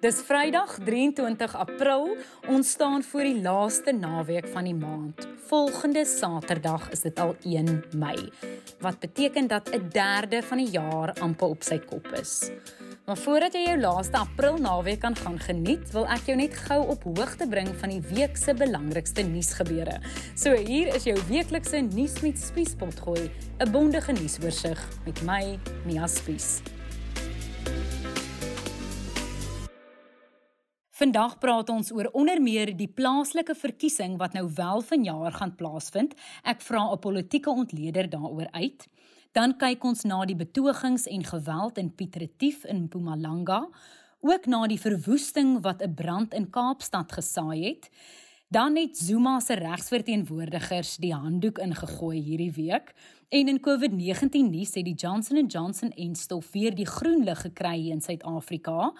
Dis Vrydag 23 April. Ons staan voor die laaste naweek van die maand. Volgende Saterdag is dit al 1 Mei. Wat beteken dat 'n derde van die jaar amper op sy kop is. Maar voordat jy jou laaste April naweek kan gaan geniet, wil ek jou net gou op hoogte bring van die week se belangrikste nuusgebeure. So hier is jou weeklikse nuus met Spiespot gooi, 'n bondige nuusoorseig met my, Mia Spies. Vandag praat ons oor onder meer die plaaslike verkiesing wat nou wel vanjaar gaan plaasvind. Ek vra 'n politieke ontleder daaroor uit. Dan kyk ons na die betogings en geweld in Piet Retief in Mpumalanga, ook na die verwoesting wat 'n brand in Kaapstad gesaai het. Dan het Zuma se regsverteenwoordigers die handdoek ingegooi hierdie week en in COVID-19 nuus het die Johnson & Johnson en stof weer die groen lig gekry in Suid-Afrika.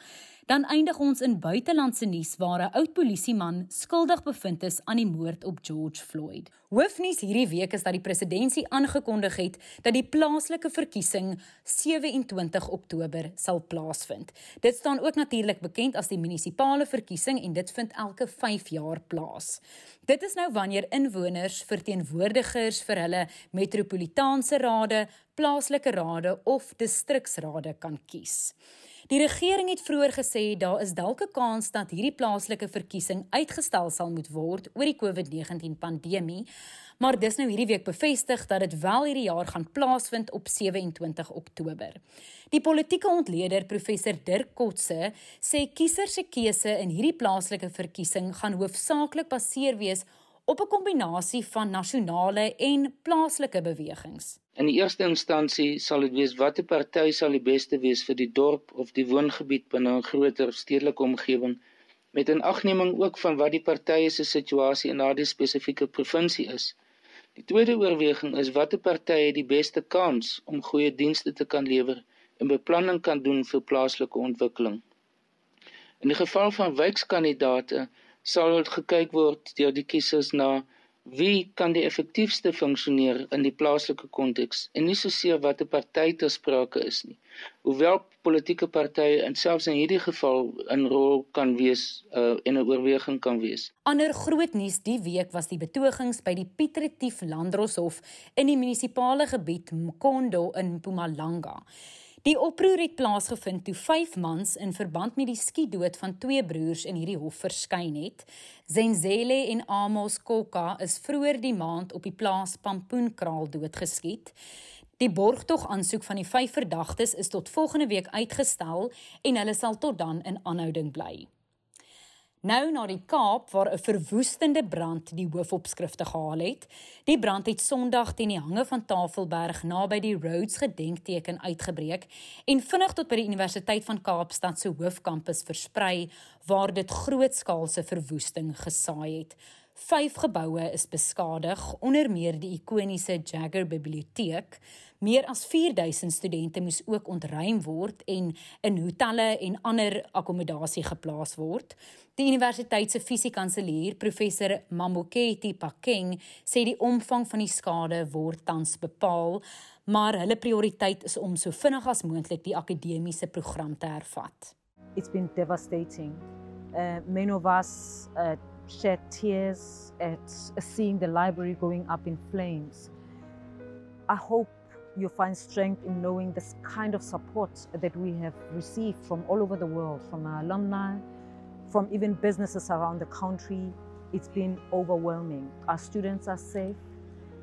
Dan eindig ons in buitelandse nuus waar 'n oud polisieman skuldig bevind is aan die moord op George Floyd. Hoofnuus hierdie week is dat die presidentsie aangekondig het dat die plaaslike verkiesing 27 Oktober sal plaasvind. Dit staan ook natuurlik bekend as die munisipale verkiesing en dit vind elke 5 jaar plaas. Dit is nou wanneer inwoners verteenwoordigers vir hulle metropolitaanse rade, plaaslike rade of distriksrade kan kies. Die regering het vroeër gesê daar is dalk 'n kans dat hierdie plaaslike verkiesing uitgestel sal moet word oor die COVID-19 pandemie, maar dis nou hierdie week bevestig dat dit wel hierdie jaar gaan plaasvind op 27 Oktober. Die politieke ontleder professor Dirk Kotse sê kiesers se keuse in hierdie plaaslike verkiesing gaan hoofsaaklik baseer wees op 'n kombinasie van nasionale en plaaslike bewegings. In die eerste instansie sal dit wees watter party sal die beste wees vir die dorp of die woongebied binne 'n groter stedelike omgewing met 'n agneming ook van wat die partye se situasie in daardie spesifieke provinsie is. Die tweede oorweging is watter party het die beste kans om goeie dienste te kan lewer en beplanning kan doen vir plaaslike ontwikkeling. In die geval van wijkskandidate sal gekyk word deur die kiesers na wie kan die effektiefste funksioneer in die plaaslike konteks en nie soseer watter party te sprake is nie. Hoewel politieke partye en selfs in hierdie geval 'n rol kan wees uh, en 'n oorweging kan wees. Ander groot nuus die week was die betogings by die Piet Retief Landdroshof in die munisipale gebied Mkondo in Mpumalanga. Die oproer het plaasgevind toe 5 mans in verband met die skietdood van twee broers in hierdie hof verskyn het. Zenzele en Amos Kokka is vroeër die maand op die plaas Pampoenkraal doodgeskiet. Die borgtog aansoek van die vyf verdagtes is tot volgende week uitgestel en hulle sal tot dan in aanhouding bly. Nou na die Kaap waar 'n verwoestende brand die hoofopskrifte gehaal het. Die brand het Sondag teen die hange van Tafelberg naby die Rhodes gedenkteken uitgebreek en vinnig tot by die Universiteit van Kaapstad se hoofkampus versprei waar dit grootskaalse verwoesting gesaai het. Vyf geboue is beskadig, onder meer die ikoniese Jagger Biblioteek. Meer as 4000 studente moes ook ontruim word en in hotelle en ander akkommodasie geplaas word. Die universiteit se fisiekanselier, professor Mamoketi Pakeng, sê die omvang van die skade word tans bepaal, maar hulle prioriteit is om so vinnig as moontlik die akademiese program te hervat. It's been devastating. Uh, many of us uh, shed tears at seeing the library going up in flames. I hope you find strength in knowing this kind of support that we have received from all over the world, from our alumni, from even businesses around the country. It's been overwhelming. Our students are safe,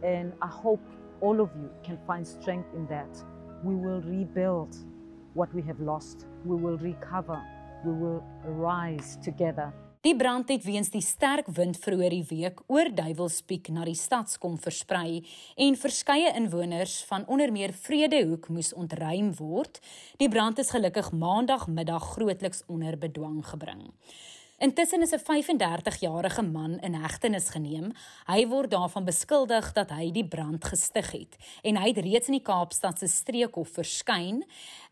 and I hope all of you can find strength in that. We will rebuild what we have lost, we will recover, we will rise together. Die brand het weens die sterk wind vroeër die week oor Duiwelspiek na die stadskom versprei en verskeie inwoners van onder meer Vredehoek moes ontruim word. Die brand is gelukkig maandagmiddag grootliks onder bedwang gebring. Intussen is 'n 35-jarige man in hegtenis geneem. Hy word daarvan beskuldig dat hy die brand gestig het en hy het reeds in die Kaapstad se streekhof verskyn.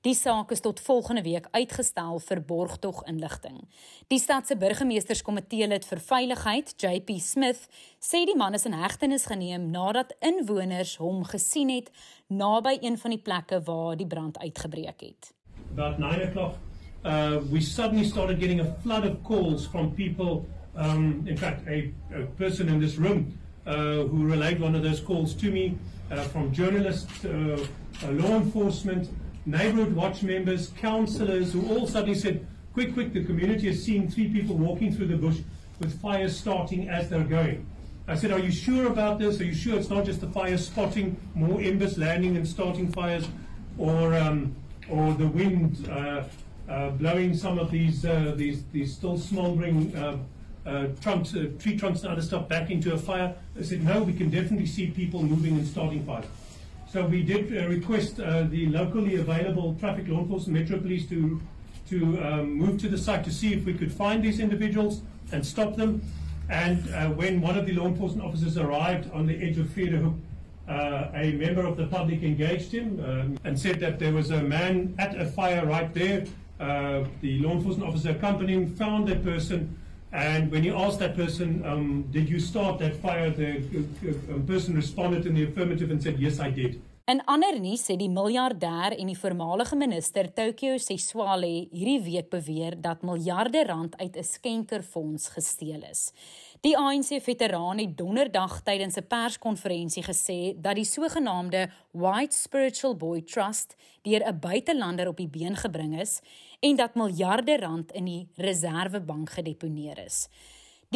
Die saak is tot volgende week uitgestel vir borgtog inligting. Die stad se burgemeesterskomitee lid vir veiligheid, JP Smith, sê die man is in hegtenis geneem nadat inwoners hom gesien het naby een van die plekke waar die brand uitgebreek het. About 9 o'clock uh, we suddenly started getting a flood of calls from people. Um, in fact, a, a, person in this room uh, who relayed one of those calls to me uh, from journalists, uh, uh, law enforcement, neighborhood watch members, councillors, who all suddenly said, quick, quick, the community is seeing three people walking through the bush with fires starting as they're going. I said, Are you sure about this? Are you sure it's not just the fire spotting, more embers landing and starting fires, or, um, or the wind uh, blowing some of these, uh, these, these still smoldering uh, uh, trunks, uh, tree trunks and other stuff back into a fire? I said, No, we can definitely see people moving and starting fires. So we did request the locally available traffic law enforcement, Metro Police, to, to um, move to the site to see if we could find these individuals and stop them. And uh, when one of the law enforcement officers arrived on the edge of Frederhoek, uh, a member of the public engaged him um, and said that there was a man at a fire right there. Uh, the law enforcement officer accompanying found that person, and when he asked that person, um, Did you start that fire? the uh, uh, person responded in the affirmative and said, Yes, I did. In ander nuus sê die miljardêr en die voormalige minister Tokyo Seswale hierdie week beweer dat miljarde rand uit 'n skenkerfonds gesteel is. Die ANC-veteraan het donderdag tydens 'n perskonferensie gesê dat die sogenaamde White Spiritual Boy Trust deur 'n buitelander op die been gebring is en dat miljarde rand in die reservebank gedeponeer is.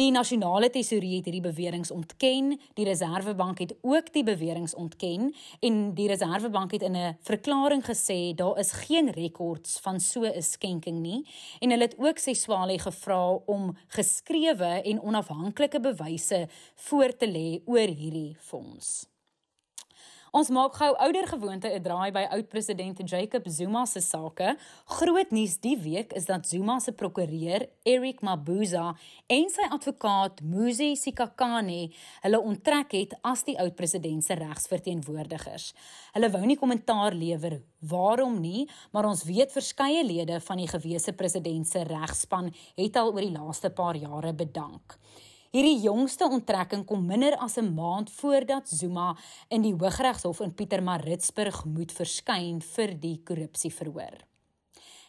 Die nasionale tesourier het hierdie beweringe ontken. Die Reserwebank het ook die beweringe ontken en die Reserwebank het in 'n verklaring gesê daar is geen rekords van so 'n skenking nie en hulle het ook Seswale gevra om geskrewe en onafhanklike bewyse voor te lê oor hierdie fonds. Ons maak gou ouer gewoonte 'n draai by oud-president Jacob Zuma se sake. Groot nuus die week is dat Zuma se prokureur, Eric Mabuza, en sy advokaat, Muzi Sikakane, hulle onttrek het as die oud-president se regsverteenwoordigers. Hulle wou nie kommentaar lewer waarom nie, maar ons weet verskeie lede van die gewese president se regspan het al oor die laaste paar jare bedank. Hierdie jongste onttrekking kom minder as 'n maand voordat Zuma in die Hooggeregshof in Pietermaritzburg moet verskyn vir die korrupsieverhoor.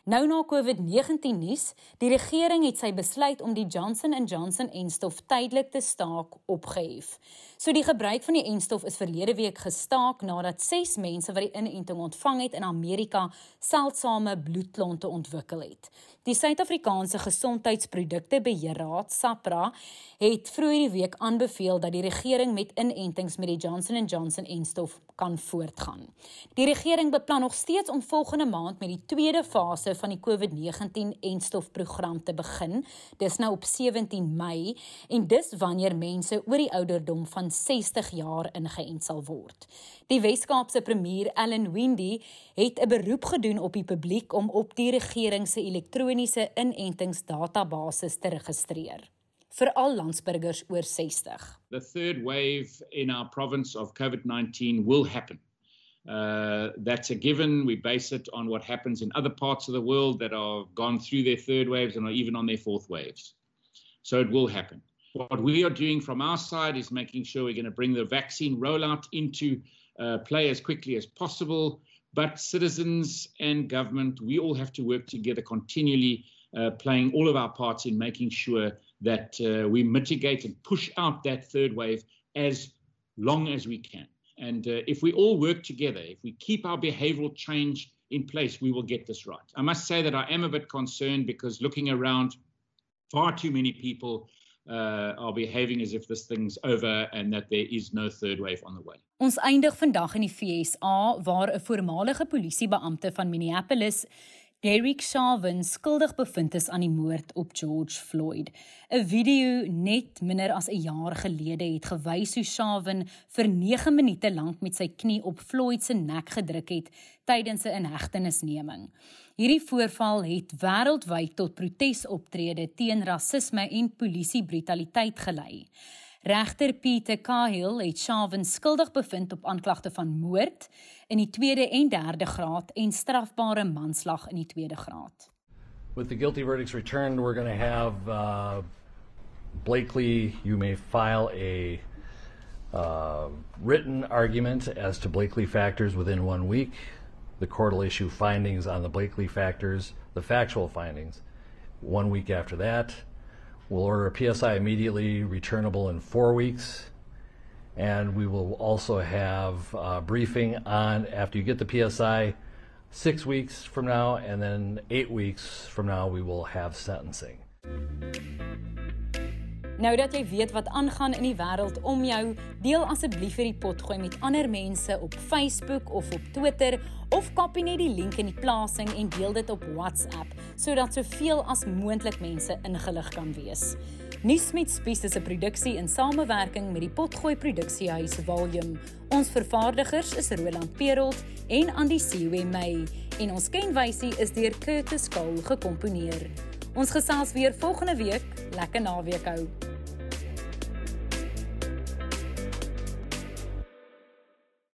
Nou na COVID-19 nuus, die regering het sy besluit om die Johnson & Johnson enstof tydelik te staak opgehef. So die gebruik van die enstof is verlede week gestaak nadat 6 mense wat die inenting ontvang het in Amerika seldsame bloedklonte ontwikkel het. Die Suid-Afrikaanse Gesondheidsprodukte Beheerraad SAPRA het vroeër die week aanbeveel dat die regering met inentings met die Johnson & Johnson enstof kan voortgaan. Die regering beplan nog steeds om volgende maand met die tweede fase van die COVID-19 enstofprogram te begin. Dis nou op 17 Mei en dis wanneer mense oor die ouderdom van 60 jaar ingeënt sal word. Die Wes-Kaapse premier Allan Windey het 'n beroep gedoen op die publiek om op die regering se elektroniese inentingsdatabase te registreer vir al landsburgers oor 60. The third wave in our province of COVID-19 will happen. Uh, that's a given. We base it on what happens in other parts of the world that are gone through their third waves and are even on their fourth waves. So it will happen. What we are doing from our side is making sure we're going to bring the vaccine rollout into uh, play as quickly as possible. But citizens and government, we all have to work together continually, uh, playing all of our parts in making sure that uh, we mitigate and push out that third wave as long as we can. And uh, if we all work together, if we keep our behavioral change in place, we will get this right. I must say that I am a bit concerned because looking around, far too many people uh, are behaving as if this thing's over and that there is no third wave on the way. Ons eindig vandag in die FSA waar 'n voormalige polisiebeampte van Minneapolis Derek Chauvin skuldig bevind is aan die moord op George Floyd. 'n Video net minder as 'n jaar gelede het gewys hoe Chauvin vir 9 minute lank met sy knie op Floyd se nek gedruk het tydens 'n inhegtenisneming. Hierdie voorval het wêreldwyd tot protesoptrede teen rasisme en polisiebrutaliteit gelei. Regter Pieter Cahill het Chauvin skuldig bevind op aanklagte van moord in die tweede en derde graad en strafbare manslag in die tweede graad. With the guilty verdicts returned, we're going to have uh Blakely, you may file a uh, written argument as to Blakely factors within one week. The court will issue findings on the Blakely factors, the factual findings. One week after that, we'll order a PSI immediately returnable in four weeks. And we will also have a briefing on, after you get the PSI, six weeks from now, and then eight weeks from now, we will have sentencing. Nou dat jy weet wat aangaan in die wêreld om jou, deel asseblief hierdie potgooi met ander mense op Facebook of op Twitter of kopie net die link in die plasing en deel dit op WhatsApp sodat soveel as moontlik mense ingelig kan wees. Nuus met Spies is 'n produksie in samewerking met die Potgooi Produksiehuis Volume. Ons vervaardigers is Roland Perolt en Andy Siwe May en ons kenwysie is deur Curtis Cole gekomponeer. Ons gesels weer volgende week. Lekker naweek hou.